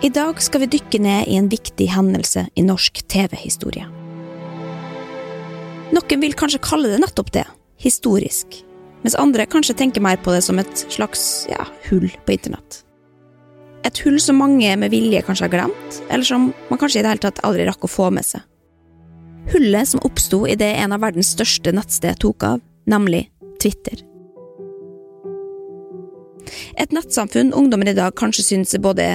I dag skal vi dykke ned i en viktig hendelse i norsk TV-historie. Noen vil kanskje kalle det nettopp det, historisk, mens andre kanskje tenker mer på det som et slags ja, hull på internett. Et hull som mange med vilje kanskje har glemt, eller som man kanskje i det hele tatt aldri rakk å få med seg. Hullet som oppsto idet en av verdens største nettsted tok av, nemlig Twitter. Et nettsamfunn ungdommer i dag kanskje synes er både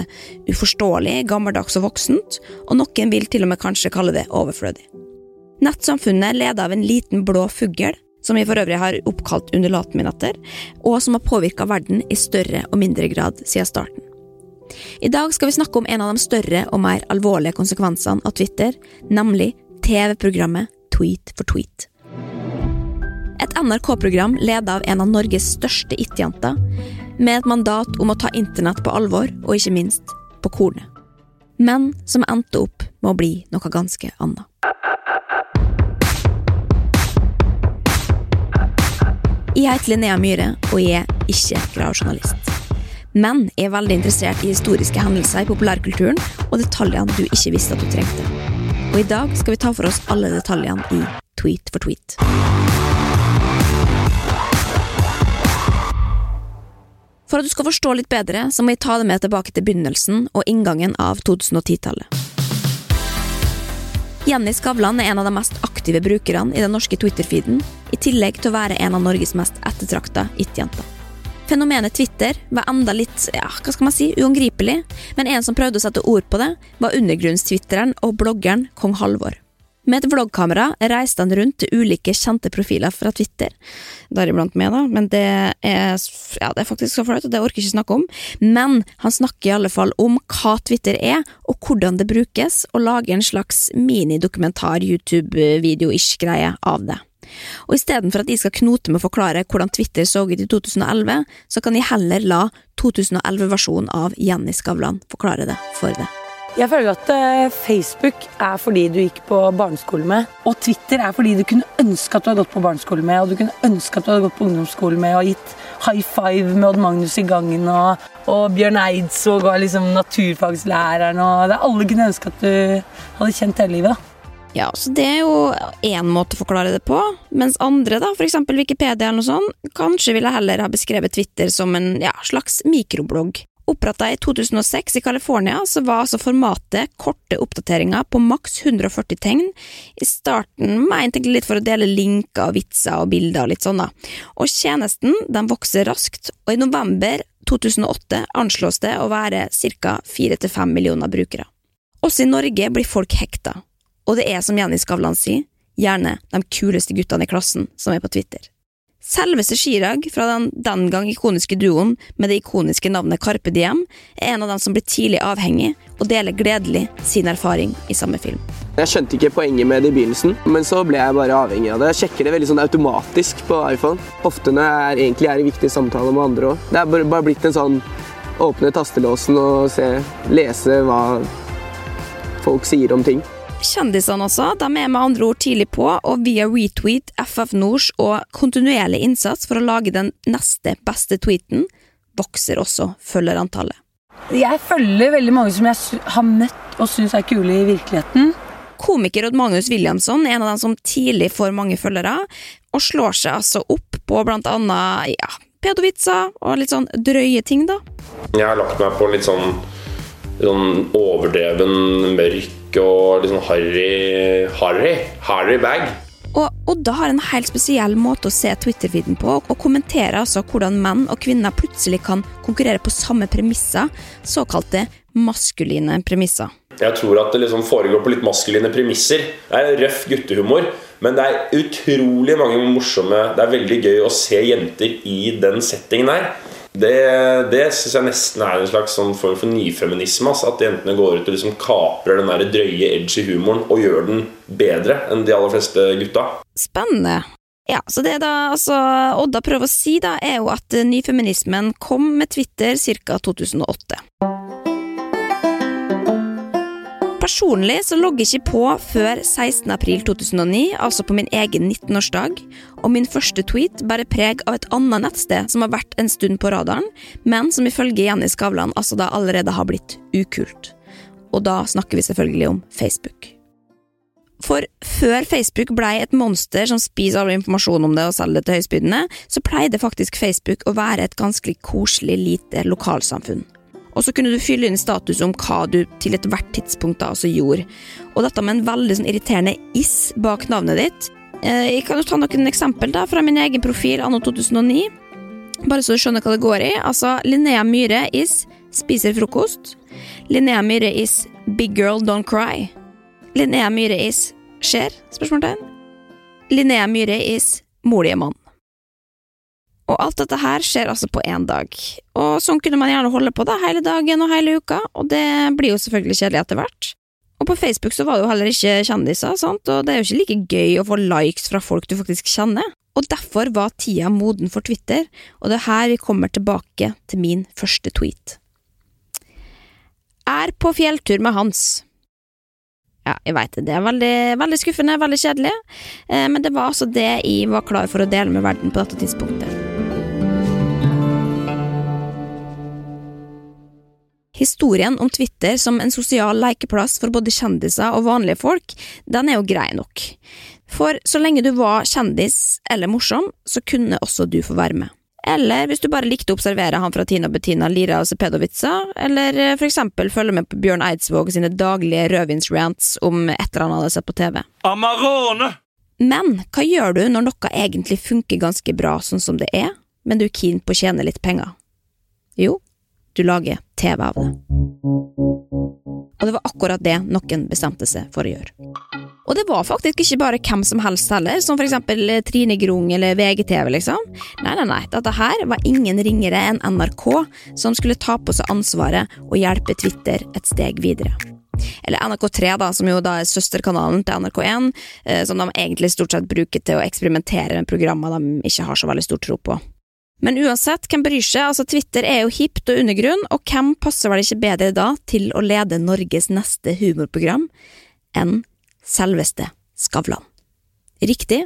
uforståelig, gammeldags og voksent, og noen vil til og med kanskje kalle det overflødig. Nettsamfunnet leder av en liten blå fugl, som vi for øvrig har oppkalt undulaten min etter, og som har påvirka verden i større og mindre grad siden starten. I dag skal vi snakke om en av de større og mer alvorlige konsekvensene av Twitter, nemlig TV-programmet Tweet for tweet. Et NRK-program ledet av en av Norges største it-jenter, med et mandat om å ta internett på alvor, og ikke minst på kornet. Men som endte opp med å bli noe ganske annet. Jeg heter Linnea Myhre, og jeg er ikke gravjournalist. Men jeg er veldig interessert i historiske hendelser i populærkulturen og detaljene du ikke visste at du trengte. Og i dag skal vi ta for oss alle detaljene i Tweet for tweet. For at du skal forstå litt bedre, så må jeg ta det med tilbake til begynnelsen og inngangen av 2010-tallet. Jenny Skavlan er en av de mest aktive brukerne i den norske Twitter-feeden, i tillegg til å være en av Norges mest ettertrakta it-jenter. Fenomenet Twitter var enda litt ja, hva skal man si, uangripelig, men en som prøvde å sette ord på det, var undergrunnstwitteren og bloggeren Kong Halvor. Med et vloggkamera reiste han rundt til ulike kjente profiler fra Twitter, deriblant meg, da, men det er, ja, det er faktisk så flaut, og det orker jeg ikke snakke om. Men han snakker i alle fall om hva Twitter er, og hvordan det brukes, og lager en slags minidokumentar, YouTube-video-ish-greie av det. Og istedenfor at de skal knote med å forklare hvordan Twitter så ut i 2011, så kan de heller la 2011-versjonen av Jenny Skavlan forklare det for det. Jeg føler at uh, Facebook er fordi du gikk på barneskole med. Og Twitter er fordi du kunne ønske at du hadde gått på barneskole med, og du kunne ønske at du hadde gått på ungdomsskole med og gitt high five med Odd Magnus i gangen og, og Bjørn Eidsvåg og liksom naturfagslæreren og det, Alle kunne ønske at du hadde kjent hele livet. da. Ja, så Det er jo én måte å forklare det på, mens andre, da, f.eks. Wikipedia eller noe sånt, kanskje ville heller ha beskrevet Twitter som en ja, slags mikroblogg. Oppretta i 2006 i California, var altså formatet korte oppdateringer på maks 140 tegn. I starten mente jeg litt for å dele linker og vitser og bilder og litt sånn, da. Og tjenesten den vokser raskt, og i november 2008 anslås det å være ca. 4–5 millioner brukere. Også i Norge blir folk hekta, og det er som Jenny Skavlan sier, gjerne de kuleste guttene i klassen som er på Twitter. Selveste Chirag fra den den gang ikoniske duoen med det ikoniske navnet Carpe Diem er en av dem som blir tidlig avhengig og deler gledelig sin erfaring i samme film. Jeg skjønte ikke poenget med det i begynnelsen, men så ble jeg bare avhengig av det. Jeg sjekker det veldig sånn automatisk på iPhone. Ofte når jeg er, egentlig er i viktige samtaler med andre òg. Det er bare, bare blitt en sånn åpne tastelåsen og se, lese hva folk sier om ting. Kjendisene også, de er med andre ord tidlig på, og via retweet, FF Nords og kontinuerlig innsats for å lage den neste beste tweeten, vokser også følgerantallet. Jeg følger veldig mange som jeg har møtt og syns er kule i virkeligheten. Komiker Odd Magnus Williamson er en av dem som tidlig får mange følgere, og slår seg altså opp på blant annet ja, pedovitser og litt sånn drøye ting, da. Jeg har lagt meg på litt sånn, sånn overdreven mørk og litt sånn harry Harry? Harry bag. Og Odda har en helt spesiell måte å se Twitter-feeden på, og kommenterer altså hvordan menn og kvinner plutselig kan konkurrere på samme premisser, såkalte maskuline premisser. Jeg tror at det liksom foregår på litt maskuline premisser. Det er røff guttehumor, men det er utrolig mange morsomme Det er veldig gøy å se jenter i den settingen der. Det, det syns jeg nesten er en slags sånn form for nyfeminisme. Altså, at jentene går ut og liksom kaprer den der drøye, edgy humoren og gjør den bedre enn de aller fleste gutta. Spennende. Ja, så det da altså, Odda prøver å si, da, er jo at nyfeminismen kom med Twitter ca. 2008. Personlig så logger jeg ikke på før 16.4.2009, altså på min egen 19-årsdag, og min første tweet bærer preg av et annet nettsted som har vært en stund på radaren, men som ifølge Jenny Skavlan altså da allerede har blitt ukult. og da snakker vi selvfølgelig om Facebook. For før Facebook blei et monster som spiser all informasjon om det og selger det til høyspydene, så pleide faktisk Facebook å være et ganske koselig, lite lokalsamfunn. Og så kunne du fylle inn status om hva du til ethvert tidspunkt da altså gjorde. Og dette med en veldig sånn irriterende is bak navnet ditt. Eh, jeg kan jo ta noen eksempel da fra min egen profil anno 2009. Bare så du skjønner hva det går i. Altså, Linnea Myhre is spiser frokost. Linnea Myhre is big girl don't cry. Linnea Myhre is skjer? Spørsmålstegn. Linnea Myhre is molige mann. Og alt dette her skjer altså på én dag. Og sånn kunne man gjerne holde på da, hele dagen og hele uka, og det blir jo selvfølgelig kjedelig etter hvert. Og på Facebook så var det jo heller ikke kjendiser, sant, og det er jo ikke like gøy å få likes fra folk du faktisk kjenner. Og derfor var tida moden for Twitter, og det er her vi kommer tilbake til min første tweet. Er på fjelltur med Hans. Ja, jeg veit det. Det er veldig, veldig skuffende, veldig kjedelig, eh, men det var altså det jeg var klar for å dele med verden på dette tidspunktet. Historien om Twitter som en sosial lekeplass for både kjendiser og vanlige folk, den er jo grei nok. For så lenge du var kjendis eller morsom, så kunne også du få være med. Eller hvis du bare likte å observere han fra Tina Bettina Lira og Cepedovica, eller eh, for eksempel følge med på Bjørn Eidsvåg sine daglige rødvinsrants om et eller annet han hadde sett på TV. Amarone! Men hva gjør du når noe egentlig funker ganske bra sånn som det er, men du er keen på å tjene litt penger? Jo, du lager TV av det. Og det var akkurat det noen bestemte seg for å gjøre. Og det var faktisk ikke bare hvem som helst heller, som for eksempel Trine Grung eller VGTV, liksom. Nei, nei, nei, dette her var ingen ringere enn NRK, som skulle ta på seg ansvaret og hjelpe Twitter et steg videre. Eller NRK3, da, som jo da er søsterkanalen til NRK1, eh, som de egentlig stort sett bruker til å eksperimentere med programmer de ikke har så veldig stor tro på. Men uansett, hvem bryr seg, altså Twitter er jo hipt og undergrunn, og hvem passer vel ikke bedre da til å lede Norges neste humorprogram enn selveste Skavlan. Riktig,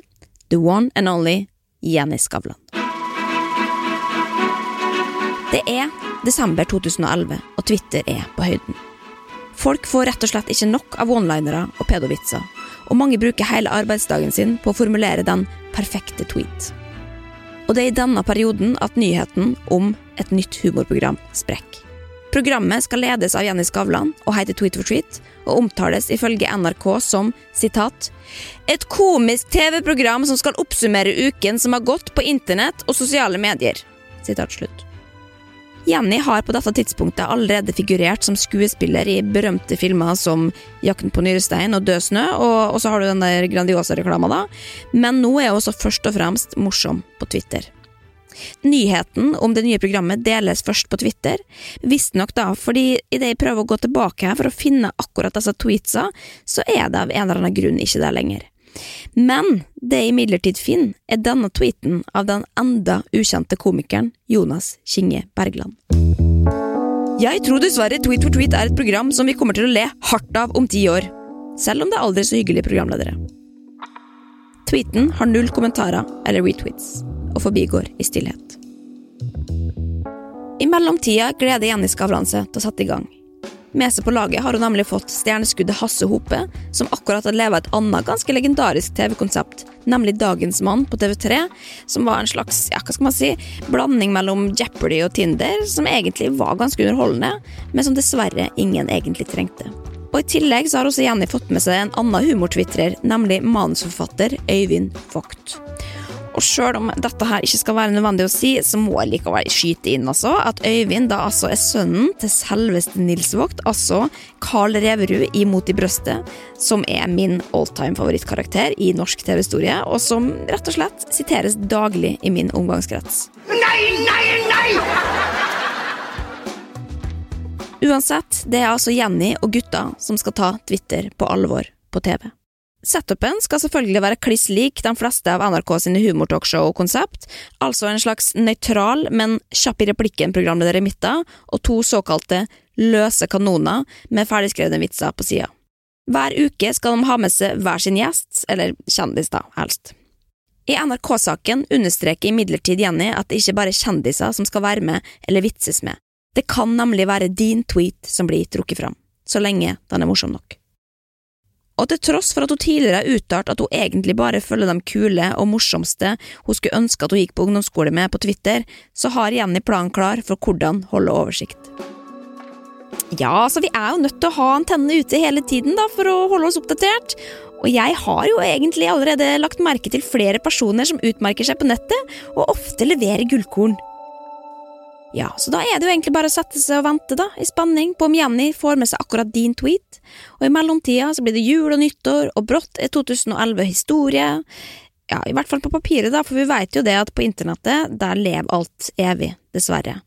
the one and only Jenny Skavlan. Det er desember 2011, og Twitter er på høyden. Folk får rett og slett ikke nok av one-linere og pedovitser, og mange bruker hele arbeidsdagen sin på å formulere den perfekte tweet. Og det er i denne perioden at nyheten om et nytt humorprogram sprekker. Programmet skal ledes av Jenny Skavlan og heter Tweet for treat, og omtales ifølge NRK som sitat, et komisk TV-program som skal oppsummere uken som har gått på internett og sosiale medier. Sitat slutt. Jenny har på dette tidspunktet allerede figurert som skuespiller i berømte filmer som Jakten på nyrestein og Død snø, og, og så har du den der Grandiosa-reklama, da. Men nå er hun også først og fremst morsom på Twitter. Nyheten om det nye programmet deles først på Twitter, visstnok da fordi idet jeg prøver å gå tilbake her for å finne akkurat disse tweetsa, så er det av en eller annen grunn ikke det lenger. Men det jeg imidlertid finner, er denne tweeten av den enda ukjente komikeren Jonas Kinge Bergland. Jeg tror dessverre Tweet for tweet er et program som vi kommer til å le hardt av om ti år, selv om det er aldri så hyggelige programledere. Tweeten har null kommentarer eller retweets og forbigår i stillhet. I mellomtida gleder Jenny Skavlan seg til å sette i gang. Med seg på laget har hun nemlig fått stjerneskuddet Hasse Hope, som akkurat har leva et annet ganske legendarisk TV-konsept, nemlig Dagens mann på TV3, som var en slags ja, hva skal man si, blanding mellom Jeopardy og Tinder, som egentlig var ganske underholdende, men som dessverre ingen egentlig trengte. Og I tillegg så har også Jenny fått med seg en annen humortvitrer, nemlig manusforfatter Øyvind Vogt. Og sjøl om dette her ikke skal være nødvendig å si, så må jeg likevel skyte inn altså, at Øyvind da altså er sønnen til selveste Nils Vogt, altså Carl Reverud i Mot i brøstet, som er min alltime favorittkarakter i norsk TV-historie, og som rett og slett siteres daglig i min omgangskrets. Nei, nei, nei! Uansett, det er altså Jenny og gutta som skal ta Twitter på alvor på TV. Setupen skal selvfølgelig være kliss lik de fleste av NRK sine humortalkshow-konsept, altså en slags nøytral, men kjapp i replikken-programleder i midten, og to såkalte løse kanoner med ferdigskrevne vitser på sida. Hver uke skal de ha med seg hver sin gjest, eller kjendis, da, helst. I NRK-saken understreker imidlertid Jenny at det ikke bare er kjendiser som skal være med eller vitses med. Det kan nemlig være din tweet som blir trukket fram. så lenge den er morsom nok. Og til tross for at hun tidligere har uttalt at hun egentlig bare følger de kule og morsomste hun skulle ønske at hun gikk på ungdomsskole med på Twitter, så har Jenny planen klar for hvordan holde oversikt. Ja, så vi er jo nødt til å ha antennene ute hele tiden da, for å holde oss oppdatert. Og jeg har jo egentlig allerede lagt merke til flere personer som utmerker seg på nettet, og ofte leverer gullkorn. Ja, så da er det jo egentlig bare å sette seg og vente, da, i spenning på om Jenny får med seg akkurat din tweet, og i mellomtida så blir det jul og nyttår, og brått er 2011 historie. Ja, i hvert fall på papiret, da, for vi veit jo det at på internettet, der lever alt evig, dessverre.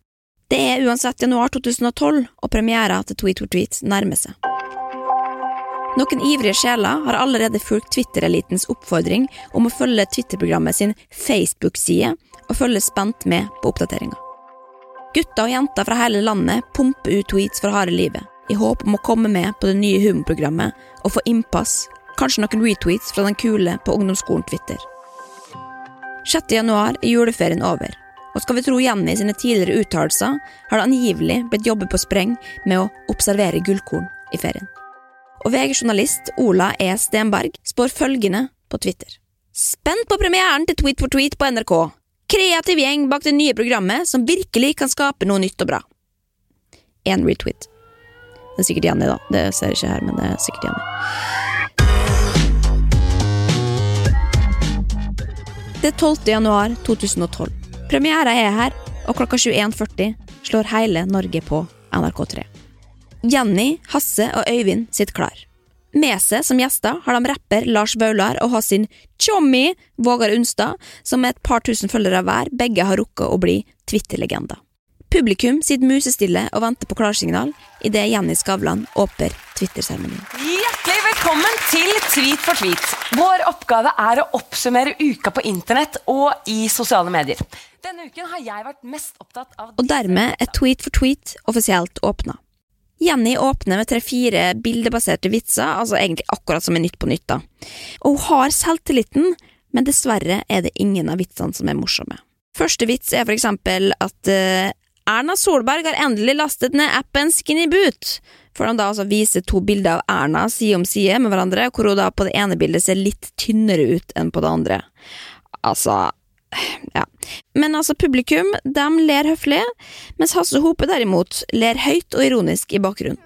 Det er uansett januar 2012, og premiera til Tweet for tweet nærmer seg. Noen ivrige sjeler har allerede fulgt Twitter-elitens oppfordring om å følge Twitter-programmet sin Facebook-side og følge spent med på oppdateringa. Gutter og jenter fra hele landet pumper ut tweets for harde livet, i håp om å komme med på det nye humorprogrammet og få innpass, kanskje noen retweets fra den kule på ungdomsskolen Twitter. 6. januar er juleferien over, og skal vi tro Jenny sine tidligere uttalelser, har det angivelig blitt jobbet på spreng med å observere gullkorn i ferien. Og VG-journalist Ola E. Stenberg spår følgende på Twitter. Spent på premieren til Tweet for tweet på NRK. Kreativ gjeng bak det nye programmet som virkelig kan skape noe nytt og bra. Én retweet. Det er sikkert Jenny, da. Det ser jeg ikke her, men det er sikkert Jenny. Det er 12. januar 2012. Premiera er her, og klokka 21.40 slår hele Norge på NRK3. Jenny, Hasse og Øyvind sitter klar. Med seg som gjester har de rapper Lars Vaular og har sin tjommi Vågar Unstad, som med et par tusen følgere hver begge har rukket å bli Twitter-legender. Publikum sitter musestille og venter på klarsignal idet Jenny Skavlan åper Twitter-seremonien. Hjertelig velkommen til Tweet for tweet. Vår oppgave er å oppsummere uka på internett og i sosiale medier. Denne uken har jeg vært mest opptatt av Og dermed er Tweet for tweet offisielt åpna. Jenny åpner med tre-fire bildebaserte vitser, altså egentlig akkurat som i Nytt på nytt. da. Og hun har selvtilliten, men dessverre er det ingen av vitsene som er morsomme. Første vits er for eksempel at uh, Erna Solberg har endelig lastet ned appen Skinny Boot, for de da altså viser to bilder av Erna side om side med hverandre, hvor hun da på det ene bildet ser litt tynnere ut enn på det andre. Altså, ja. Men altså, publikum de ler høflig, mens Hasse Hope derimot ler høyt og ironisk i bakgrunnen.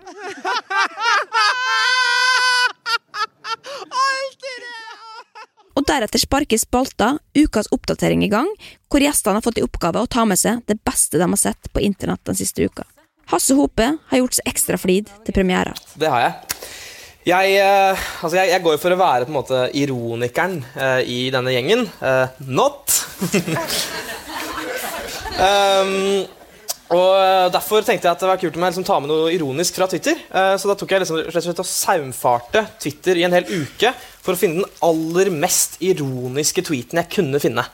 Og deretter sparker spalta Ukas oppdatering i gang, hvor gjestene har fått i oppgave å ta med seg det beste de har sett på internett den siste uka. Hasse Hope har gjort seg ekstra flid til premiera. Det har jeg. Jeg, eh, altså jeg, jeg går for å være på en måte ironikeren uh, i denne gjengen. Uh, not! um, og Derfor tenkte jeg at det var kult om jeg liksom ta med noe ironisk fra Twitter. Så da tok jeg liksom rett og slett og saumfarte Twitter i en hel uke for å finne den aller mest ironiske tweeten jeg kunne finne.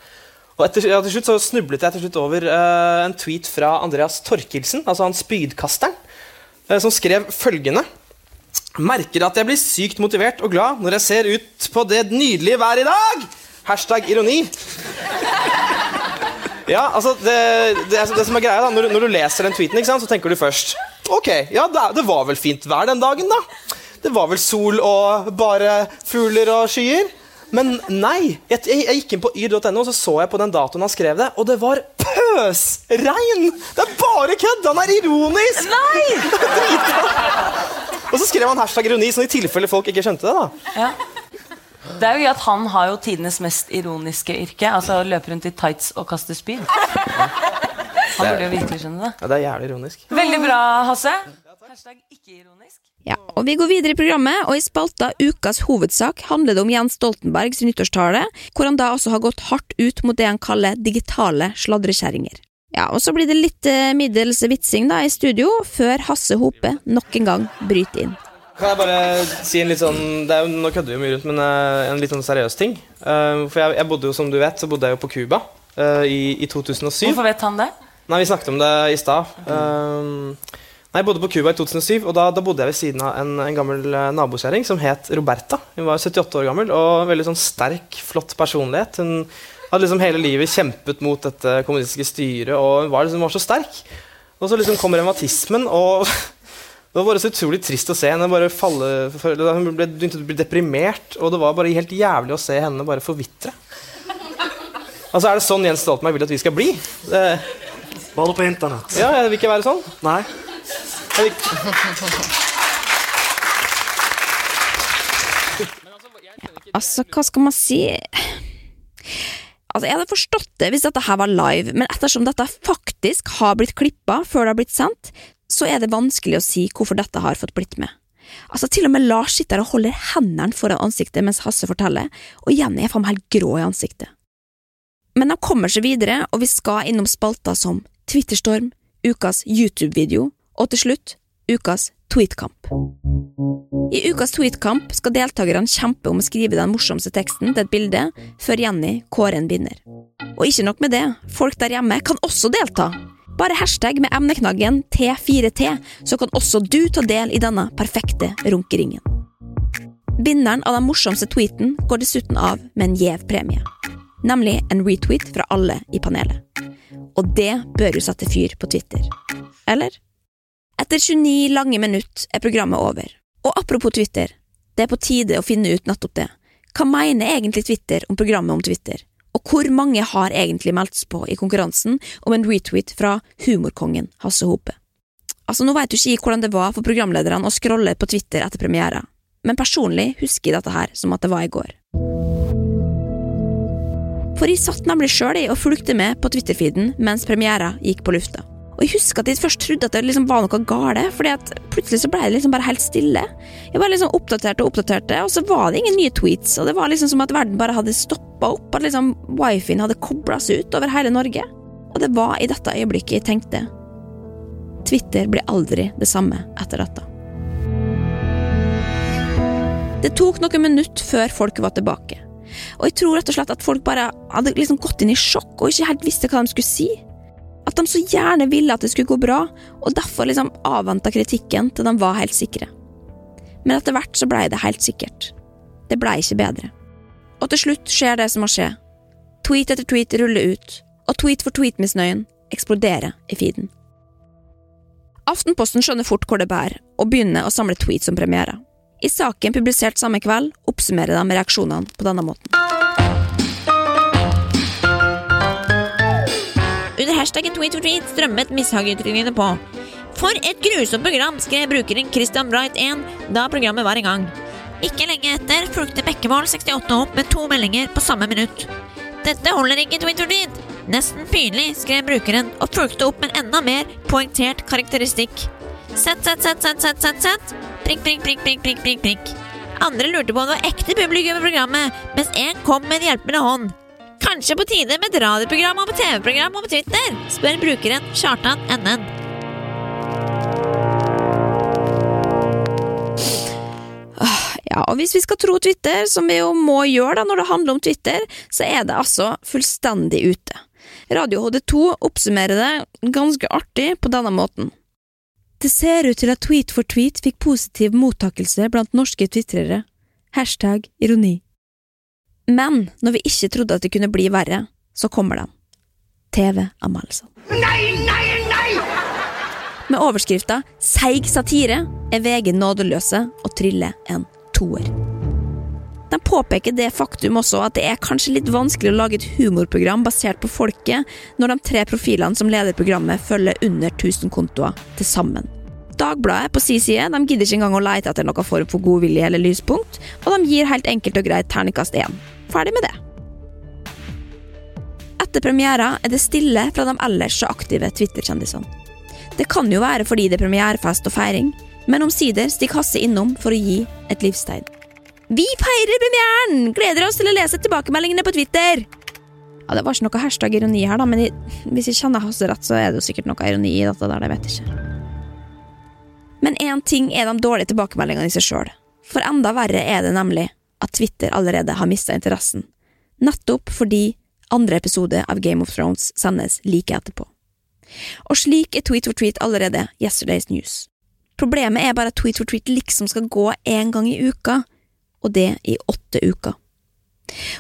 Og etter, ja, til slutt så snublet jeg til slutt over en tweet fra Andreas Torkelsen, altså han spydkasteren, som skrev følgende Merker at jeg blir sykt motivert og glad når jeg ser ut på det nydelige været i dag! Hashtag ironi. Ja, altså Det, det, det som er greia da, når, når, du leser den tweeten, sant, så tenker du først Ok, ja, det, det, var vel fint vær den dagen, da. Det var vel sol og bare fugler og skyer. Men nei. Jeg, jeg, jeg gikk inn på yr.no og så så jeg på den datoen han skrev det, og det var pøsregn! Det er bare kødd! Han er ironisk! Nei! og så skrev han hashtag ironi, sånn i tilfelle folk ikke skjønte det. da ja. Det er jo at Han har jo tidenes mest ironiske yrke. Altså å Løpe rundt i tights og kaste spyd. Han burde jo virkelig skjønne det. Ja, Det er jævlig ironisk. Veldig bra, Hasse. Hashtag ikke ironisk. Ja, og Vi går videre i programmet, og i spalta Ukas hovedsak handler det om Jens Stoltenbergs nyttårstale, hvor han da også har gått hardt ut mot det han kaller digitale sladrekjerringer. Ja, og Så blir det litt eh, middels vitsing da i studio, før Hasse Hope nok en gang bryter inn. Kan jeg bare si en litt sånn det er, Nå kødder vi mye rundt, men uh, en litt sånn seriøs ting. Uh, for jeg, jeg, bodde jo, som du vet, så bodde jeg jo på Cuba uh, i, i, 2007. Hvorfor vet han det? Nei, Vi snakket om det i stad. Nei, Jeg bodde på Cuba i 2007, og da, da, bodde jeg ved siden av en, en gammel nabokjerring som het Roberta. Hun var 78 år gammel og veldig sånn sterk, flott personlighet. Hun hadde liksom hele livet kjempet mot dette kommunistiske styret og var, liksom, var så sterk. Og så liksom kom revmatismen, og Det var bare så utrolig trist å se henne bare falle Hun begynte å bli deprimert, og det var bare helt jævlig å se henne bare forvitre. Altså, Er det sånn Jens Stoltenberg vil at vi skal bli? Det, Bare på internett. ja, jeg vil ikke være sånn. Nei. Jeg vil. Altså, hva skal man si Altså, Jeg hadde forstått det hvis dette her var live, men ettersom dette faktisk har blitt klippa før det har blitt sendt, så er det vanskelig å si hvorfor dette har fått blitt med. Altså, Til og med Lars sitter og holder hendene foran ansiktet mens Hasse forteller, og Jenny er faen meg helt grå i ansiktet. Men de kommer seg videre, og vi skal innom spalter som Twitterstorm, ukas YouTube-video, og til slutt ukas tweetkamp. I ukas tweetkamp skal deltakerne kjempe om å skrive den morsomste teksten til et bilde, før Jenny kårer en vinner. Og ikke nok med det, folk der hjemme kan også delta. Bare hashtag med emneknaggen T4T, så kan også du ta del i denne perfekte runkeringen. Vinneren av den morsomste tweeten går dessuten av med en gjev premie. Nemlig en retweet fra alle i panelet. Og det bør jo sette fyr på Twitter. Eller? Etter 29 lange minutter er programmet over. Og apropos Twitter, det er på tide å finne ut nettopp det. Hva mener egentlig Twitter om programmet om Twitter? Og hvor mange har egentlig meldt seg på i konkurransen om en retweet fra humorkongen Hasse Hope? Altså, nå vet du ikke hvordan det var for programlederne å scrolle på Twitter etter premiera, men personlig husker jeg dette her som at det var i går. For jeg satt nemlig sjøl og fulgte med på Twitter-feeden mens premiera gikk på lufta. Og jeg husker at jeg først trodde at det liksom var noe gale, fordi at plutselig så ble det liksom bare helt stille. Jeg bare liksom oppdaterte og oppdaterte, og så var det ingen nye tweets, og det var liksom som at verden bare hadde stoppa opp, at liksom wifien hadde kobla seg ut over hele Norge. Og det var i dette øyeblikket jeg tenkte Twitter blir aldri det samme etter dette. Det tok noen minutter før folk var tilbake, og jeg tror rett og slett at folk bare hadde liksom gått inn i sjokk og ikke helt visste hva de skulle si. At de så gjerne ville at det skulle gå bra, og derfor liksom avventa kritikken til de var helt sikre. Men etter hvert så blei det helt sikkert. Det blei ikke bedre. Og til slutt skjer det som må skje. Tweet etter tweet ruller ut, og tweet for tweet-misnøyen eksploderer i feeden. Aftenposten skjønner fort hvor det bærer, og begynner å samle tweets om premiere. I saken publisert samme kveld oppsummerer de reaksjonene på denne måten. Hashtaggen tweet strømmet mishageutrykkene på. For et grusomt program, skrev brukeren Christian Bright 1 da programmet var i gang. Ikke lenge etter fulgte Bekkevold 68 opp med to meldinger på samme minutt. Dette holder ikke tweet for tweet! Nesten pinlig, skrev brukeren og fulgte opp med en enda mer poengtert karakteristikk. Sett, sett, sett, sett, sett, sett, sett. Prikk, prikk, prikk, prikk, prikk, prikk, prikk. Andre lurte på om det var ekte publikum i programmet, mens én kom med en hjelpende hånd. Kanskje på tide med et radioprogram og et TV-program om Twitter? spør brukeren Kjartan NN. Ja, og hvis vi skal tro Twitter, som vi jo må gjøre da når det handler om Twitter, så er det altså fullstendig ute. Radio HD2 oppsummerer det ganske artig på denne måten. Det ser ut til at Tweet for tweet fikk positiv mottakelse blant norske twitrere. Hashtag ironi. Men når vi ikke trodde at det kunne bli verre, så kommer den. TV-anmeldelsen. Nei, nei, nei! Med overskrifta Seig satire er VG nådeløse og triller en toer. De påpeker det faktum også at det er kanskje litt vanskelig å lage et humorprogram basert på folket, når de tre profilene som leder programmet følger under 1000 kontoer til sammen. Dagbladet på sin side de gidder ikke engang å lete etter noen form for godvilje eller lyspunkt, og de gir helt enkelt og greit terningkast én. Ferdig med det. Etter premiera er det stille fra de ellers så aktive Twitter-kjendisene. Det kan jo være fordi det er premierefest og feiring, men omsider stikker Hasse innom for å gi et livstegn. Vi feirer premieren! Gleder oss til å lese tilbakemeldingene på Twitter! Ja, Det var ikke noe hashtag ironi her, da, men hvis jeg kjenner Hasse rett, så er det jo sikkert noe ironi i dette der, det vet jeg ikke. Men én ting er de dårlige tilbakemeldingene i seg sjøl, for enda verre er det nemlig at Twitter allerede har mista interessen, nettopp fordi andre episode av Game of Thrones sendes like etterpå. Og slik er Tweet for tweet allerede yesterday's news. Problemet er bare at Tweet for tweet liksom skal gå én gang i uka, og det i åtte uker.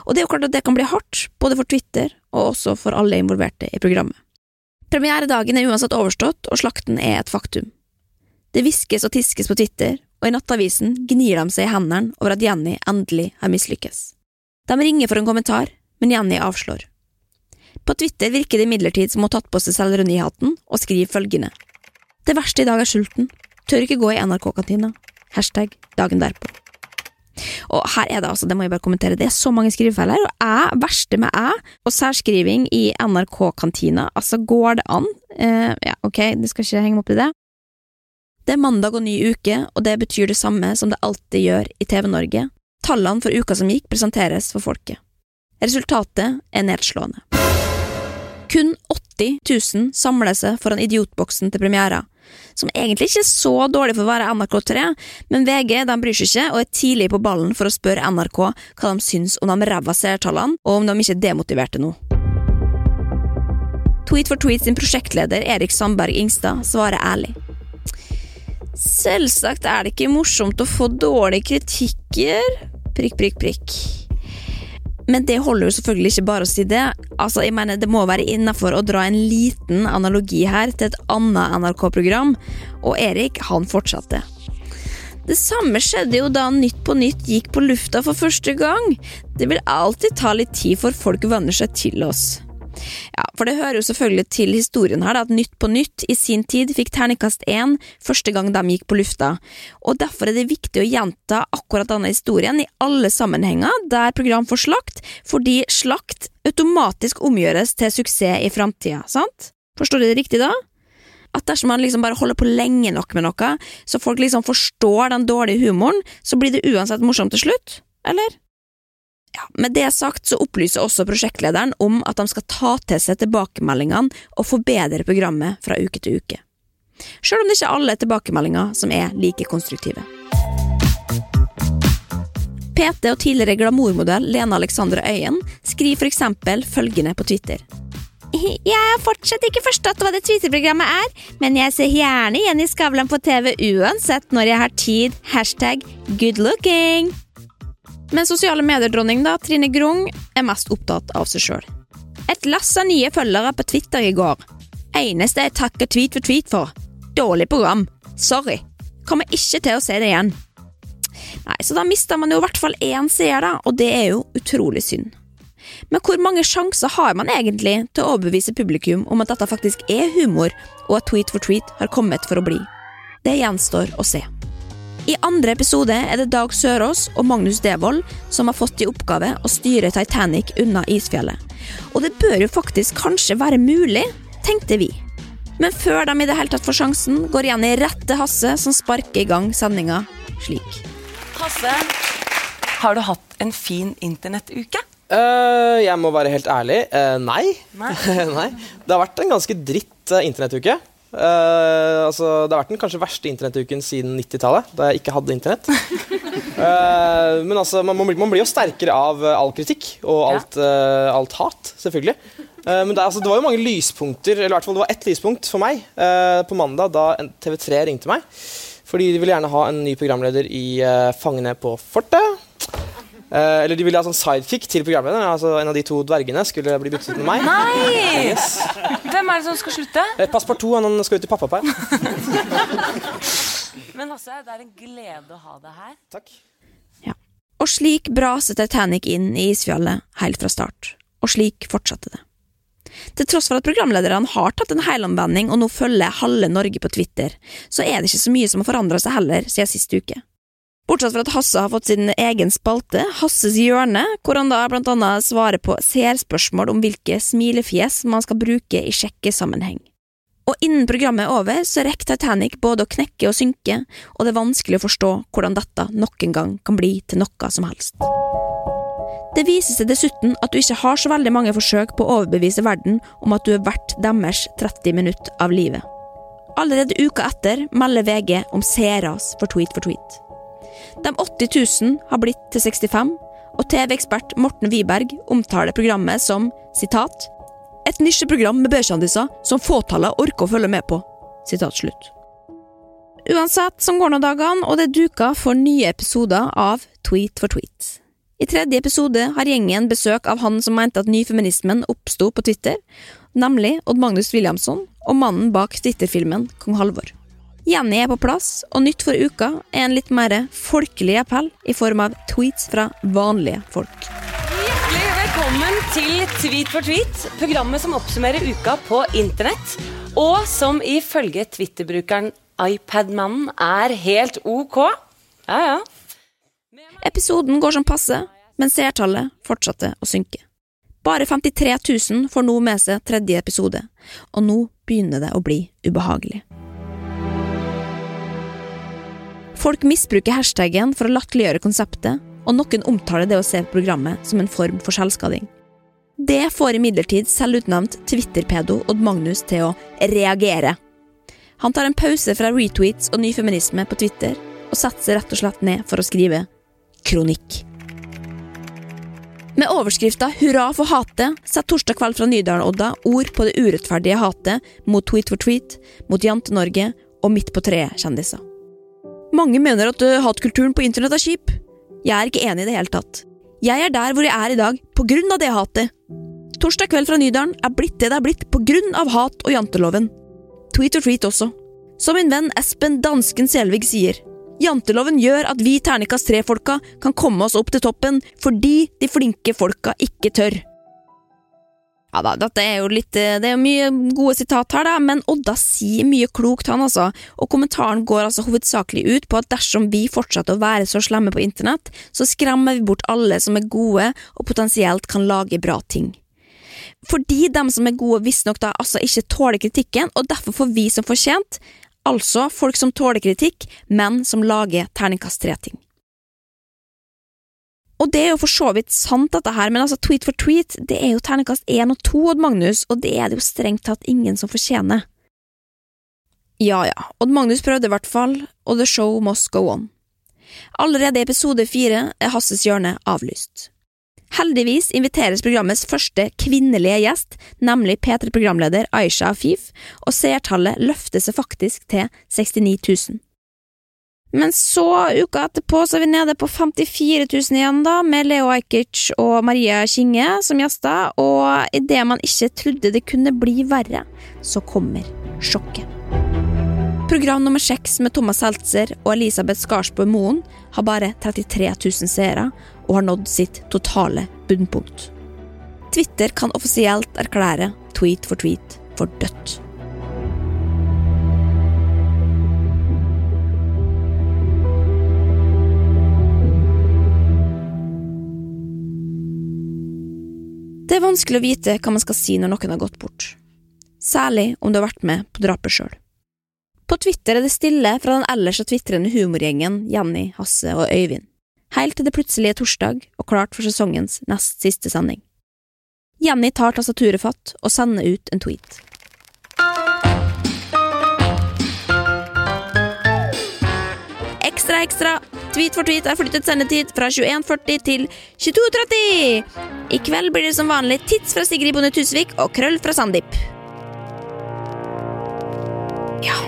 Og det er jo klart at det kan bli hardt, både for Twitter og også for alle involverte i programmet. Premieredagen er uansett overstått, og slakten er et faktum. Det hviskes og tiskes på Twitter, og i Nattavisen gnir de seg i hendene over at Jenny endelig har mislykkes. De ringer for en kommentar, men Jenny avslår. På Twitter virker det imidlertid som hun har tatt på seg selvironihatten og skriver følgende. Det verste i dag er sulten. Tør ikke gå i NRK-kantina. Hashtag dagen derpå. Og her er det altså, det må jeg bare kommentere, det er så mange skrivefeil her, og æ, verste med æ, og særskriving i NRK-kantina, altså går det an? Eh, ja, ok, det skal ikke henge meg opp i det. Det er mandag og ny uke, og det betyr det samme som det alltid gjør i TV-Norge. Tallene for uka som gikk, presenteres for folket. Resultatet er nedslående. Kun 80 000 samler seg foran idiotboksen til premiera, som egentlig ikke er så dårlig for å være NRK3, men VG de bryr seg ikke og er tidlig på ballen for å spørre NRK hva de syns om de ræva seertallene, og om de ikke er demotiverte nå. Tweet for tweet sin prosjektleder Erik Sandberg Ingstad svarer ærlig. Selvsagt er det ikke morsomt å få dårlige kritikker. Prikk, prikk, prikk. Men det holder jo selvfølgelig ikke bare å si det. Altså, jeg mener Det må være innafor å dra en liten analogi her til et annet NRK-program, og Erik, han fortsatte. Det samme skjedde jo da Nytt på Nytt gikk på lufta for første gang. Det vil alltid ta litt tid for folk venner seg til oss. Ja, for det hører jo selvfølgelig til historien her da, at Nytt på Nytt i sin tid fikk terningkast én første gang de gikk på lufta, og derfor er det viktig å gjenta akkurat denne historien i alle sammenhenger der program får slakt, fordi slakt automatisk omgjøres til suksess i framtida, sant? Forstår du det riktig da? At dersom man liksom bare holder på lenge nok med noe, så folk liksom forstår den dårlige humoren, så blir det uansett morsomt til slutt, eller? Ja, med det sagt så opplyser også prosjektlederen om at de skal ta til seg tilbakemeldingene og forbedre programmet fra uke til uke. Selv om det ikke er alle tilbakemeldinger som er like konstruktive. PT og tidligere glamourmodell Lena Alexandra Øyen skriver eksempel følgende på Twitter. Jeg har fortsatt ikke forstått hva det Twitter-programmet er, men jeg ser gjerne i Skavlan på TV uansett når jeg har tid. Hashtag good looking. Men sosiale medier-dronning da, Trine Grung er mest opptatt av seg sjøl. Et lass av nye følgere på Twitter i går. Eneste jeg takker tweet for tweet for. Dårlig program. Sorry. Kommer ikke til å se det igjen. Nei, Så da mister man jo i hvert fall én seer, da, og det er jo utrolig synd. Men hvor mange sjanser har man egentlig til å overbevise publikum om at dette faktisk er humor, og at Tweet for tweet har kommet for å bli? Det gjenstår å se. I andre episode er det Dag Sørås og Magnus Devold som har fått i oppgave å styre Titanic unna isfjellet. Og det bør jo faktisk kanskje være mulig, tenkte vi. Men før de i det hele tatt får sjansen, går Jenny rett til Hasse, som sparker i gang sendinga slik. Hasse, har du hatt en fin internettuke? Uh, jeg må være helt ærlig. Uh, nei. Nei. nei. Det har vært en ganske dritt uh, internettuke. Eh, altså, det har vært den kanskje verste internettuken siden 90-tallet, da jeg ikke hadde internett. uh, men altså, man, man, blir- jo sterkere av eh, all kritikk og alt, uh, alt hat, selvfølgelig. Men det, altså, det var jo mange lyspunkter, eller i hvert fall det var ett lyspunkt for meg på mandag da TV3 ringte meg. Fordi de ville gjerne ha en ny programleder i Fangene på fortet. Eh, eller de ville ha sånn sidekick til programlederen. Altså En av de to dvergene skulle bli byttet ut med meg. Nei! Yes. Hvem er det som skal slutte? Eh, Passepartout han han skal ut i pappaperm. Men Hasse, det er en glede å ha deg her. Takk. Og slik braset Titanic inn i isfjellet helt fra start. Og slik fortsatte det. Til tross for at programlederne har tatt en helomvending og nå følger halve Norge på Twitter, så er det ikke så mye som har forandra seg heller siden sist uke. Bortsett fra at Hasse har fått sin egen spalte, Hasses hjørne, hvor han da blant annet svarer på seerspørsmål om hvilke smilefjes man skal bruke i sjekkesammenheng. Og innen programmet er over, så rekker Titanic både å knekke og synke, og det er vanskelig å forstå hvordan dette nok en gang kan bli til noe som helst. Det viser seg dessuten at du ikke har så veldig mange forsøk på å overbevise verden om at du er verdt deres 30 minutter av livet. Allerede uka etter melder VG om seeras for Tweet for tweet. De 80 000 har blitt til 65, og TV-ekspert Morten Wiberg omtaler programmet som citat, et nisjeprogram med B-kjendiser som fåtallet orker å følge med på. Citat slutt. Uansett som går nå dagene, og det er duka for nye episoder av Tweet for tweet. I tredje episode har gjengen besøk av han som mente at nyfeminismen oppsto på Twitter, nemlig Odd Magnus Williamson og mannen bak Twitter-filmen Kong Halvor. Jenny er på plass, og nytt for uka er en litt mer folkelig appell i form av tweets fra vanlige folk. Hjertelig velkommen til Tweet for tweet, programmet som oppsummerer uka på internett, og som ifølge Twitter-brukeren iPadmannen er helt ok. Ja, ja. Episoden går som passe, men seertallet fortsatte å synke. Bare 53 000 får nå med seg tredje episode, og nå begynner det å bli ubehagelig. Folk misbruker hashtaggen for å latterliggjøre konseptet, og noen omtaler det å se programmet som en form for selvskading. Det får imidlertid selvutnevnt Twitter-pedo Odd Magnus til å reagere. Han tar en pause fra retweets og nyfeminisme på Twitter, og setter seg rett og slett ned for å skrive kronikk. Med overskrifta 'Hurra for hatet' setter torsdag kveld fra Nydalen-Odda ord på det urettferdige hatet mot Tweet for tweet, mot Jante-Norge og Midt på treet-kjendiser. Mange mener at uh, hatkulturen på internett er kjip. Jeg er ikke enig i det hele tatt. Jeg er der hvor jeg er i dag på grunn av det hatet. Torsdag kveld fra Nydalen er blitt det det er blitt på grunn av hat og janteloven. Tweet og tweet også. Som min venn Espen Dansken Selvig sier, janteloven gjør at vi terningkast tre-folka kan komme oss opp til toppen fordi de flinke folka ikke tør. Ja da, dette er jo litt Det er jo mye gode sitat her, da, men Odda sier mye klokt, han altså, og kommentaren går altså hovedsakelig ut på at dersom vi fortsetter å være så slemme på internett, så skremmer vi bort alle som er gode og potensielt kan lage bra ting. Fordi dem som er gode visstnok da altså ikke tåler kritikken, og derfor får vi som fortjent, altså folk som tåler kritikk, men som lager terningkast tre-ting. Og det er jo for så vidt sant, dette her, men altså tweet for tweet, det er jo terningkast én og to, Odd Magnus, og det er det jo strengt tatt ingen som fortjener. Ja ja, Odd Magnus prøvde i hvert fall, og the show must go on. Allerede i episode fire er Hasses hjørne avlyst. Heldigvis inviteres programmets første kvinnelige gjest, nemlig P3-programleder Aisha Afif, og seertallet løfter seg faktisk til 69 000. Men så, uka etterpå, så er vi nede på 54 000 igjen, da, med Leo Ajkic og Maria Kinge som gjester, og idet man ikke trodde det kunne bli verre, så kommer sjokket. Program nummer seks med Thomas Seltzer og Elisabeth Skarsbø Moen har bare 33 000 seere og har nådd sitt totale bunnpunkt. Twitter kan offisielt erklære tweet for tweet for dødt. Det er vanskelig å vite hva man skal si når noen har gått bort, særlig om du har vært med på drapet sjøl. På Twitter er det stille fra den ellers så tvitrende humorgjengen Jenny, Hasse og Øyvind, helt til det plutselig er torsdag og klart for sesongens nest siste sending. Jenny tar tastaturet fatt og sender ut en tweet. Ekstra, ekstra! Tweet for tweet er flyttet sendetid fra 21.40 til 22.30! I kveld blir det som vanlig tits fra Sigrid Bonde Tusvik og krøll fra Sandeep. Ja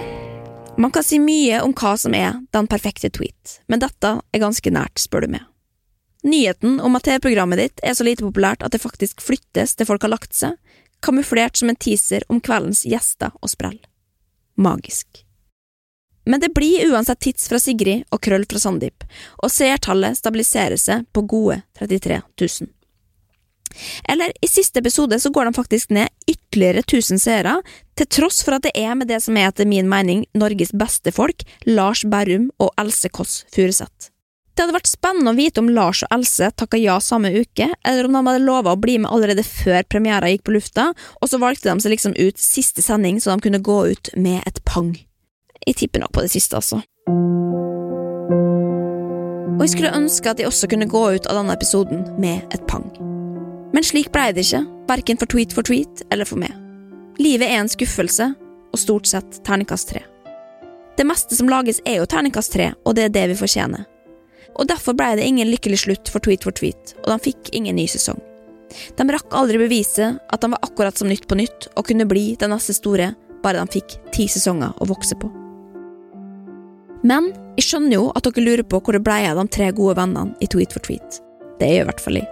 Man kan si mye om hva som er den perfekte tweet, men dette er ganske nært, spør du meg. Nyheten om at TV-programmet ditt er så lite populært at det faktisk flyttes til folk har lagt seg, kamuflert som en teaser om kveldens gjester og sprell. Magisk. Men det blir uansett tids fra Sigrid og krøll fra Sandeep, og seertallet stabiliserer seg på gode 33 000. Eller, i siste episode så går de faktisk ned ytterligere 1000 seere, til tross for at det er med det som er etter min mening Norges beste folk, Lars Berrum og Else Kåss Furuseth. Det hadde vært spennende å vite om Lars og Else takka ja samme uke, eller om de hadde lova å bli med allerede før premiera gikk på lufta, og så valgte de seg liksom ut siste sending så de kunne gå ut med et pang. Jeg tipper nok på det siste, altså. Og jeg skulle ønske at jeg også kunne gå ut av denne episoden med et pang. Men slik blei det ikke, verken for Tweet for tweet eller for meg. Livet er en skuffelse, og stort sett terningkast tre. Det meste som lages er jo terningkast tre, og det er det vi fortjener. Og derfor blei det ingen lykkelig slutt for Tweet for tweet, og de fikk ingen ny sesong. De rakk aldri bevise at de var akkurat som Nytt på Nytt og kunne bli den neste store, bare de fikk ti sesonger å vokse på. Men jeg skjønner jo at dere lurer på hvor det blei av de tre gode vennene i Tweet for tweet. Det gjør i hvert fall jeg.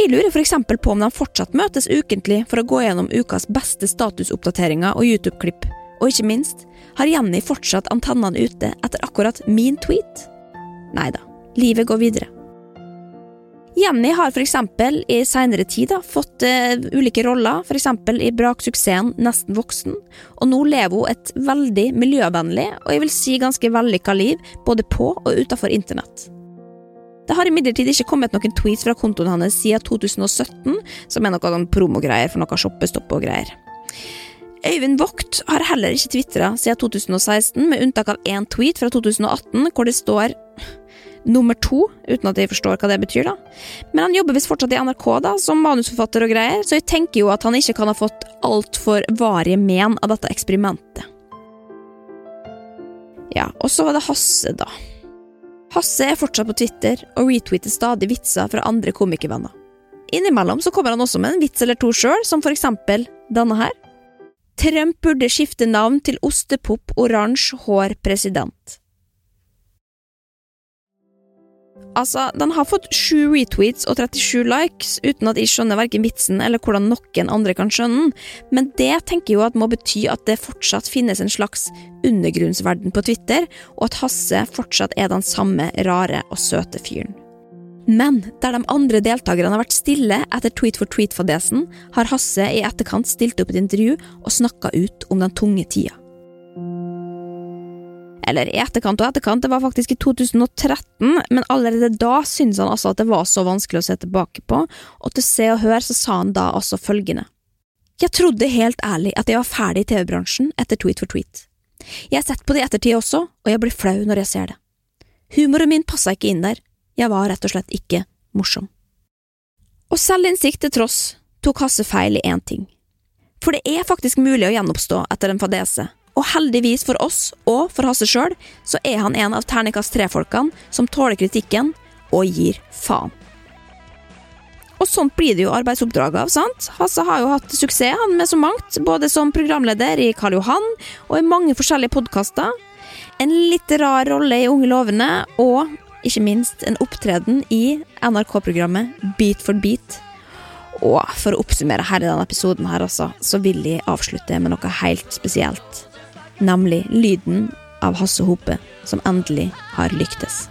Jeg lurer eksempel på om de fortsatt møtes ukentlig for å gå gjennom ukas beste statusoppdateringer og YouTube-klipp, Og ikke minst, har Jenny fortsatt antennene ute etter akkurat min tweet? Nei da, livet går videre. Jenny har eksempel i seinere tid da, fått uh, ulike roller, eksempel i braksuksessen Nesten voksen, og nå lever hun et veldig miljøvennlig og jeg vil si ganske vellykka liv både på og utafor internett. Det har imidlertid ikke kommet noen tweets fra kontoen hans siden 2017, som er noe promogreier for noe shoppestopp og greier. Øyvind Vogt har heller ikke tvitra siden 2016, med unntak av én tweet fra 2018 hvor det står nummer to, uten at jeg forstår hva det betyr, da. Men han jobber visst fortsatt i NRK da, som manusforfatter og greier, så jeg tenker jo at han ikke kan ha fått altfor varige men av dette eksperimentet. Ja, og så var det Hasse, da. Hasse er fortsatt på Twitter og retweeter stadig vitser fra andre komikervenner. Innimellom så kommer han også med en vits eller to sjøl, som for eksempel denne her. Trump burde skifte navn til Ostepop oransje hår president. Altså, den har fått sju retweets og 37 likes, uten at jeg skjønner verken vitsen eller hvordan noen andre kan skjønne den, men det tenker jeg jo at må bety at det fortsatt finnes en slags undergrunnsverden på Twitter, og at Hasse fortsatt er den samme rare og søte fyren. Men der de andre deltakerne har vært stille etter tweet for tweet-fadesen, har Hasse i etterkant stilt opp et intervju og snakka ut om den tunge tida. Eller i etterkant og etterkant, det var faktisk i 2013, men allerede da syntes han altså at det var så vanskelig å se tilbake på, og til Se og Hør så sa han da altså følgende. Jeg trodde helt ærlig at jeg var ferdig i TV-bransjen etter Tweet for tweet. Jeg har sett på det i ettertid også, og jeg blir flau når jeg ser det. Humoren min passa ikke inn der, jeg var rett og slett ikke morsom. Og selvinnsikt til tross tok Hasse feil i én ting. For det er faktisk mulig å gjenoppstå etter en fadese, og heldigvis for oss, og for Hasse sjøl, så er han en av terningkast tre-folkene som tåler kritikken og gir faen. Og sånt blir det jo arbeidsoppdrag av, sant? Hasse har jo hatt suksess han med så mangt, både som programleder i Karl Johan og i mange forskjellige podkaster. En litt rar rolle i Unge lovende, og ikke minst en opptreden i NRK-programmet Beat for beat. Og for å oppsummere her i denne episoden her, altså, så vil jeg avslutte med noe helt spesielt nemlig lyden av Hasse Hope, som endelig har lyktes.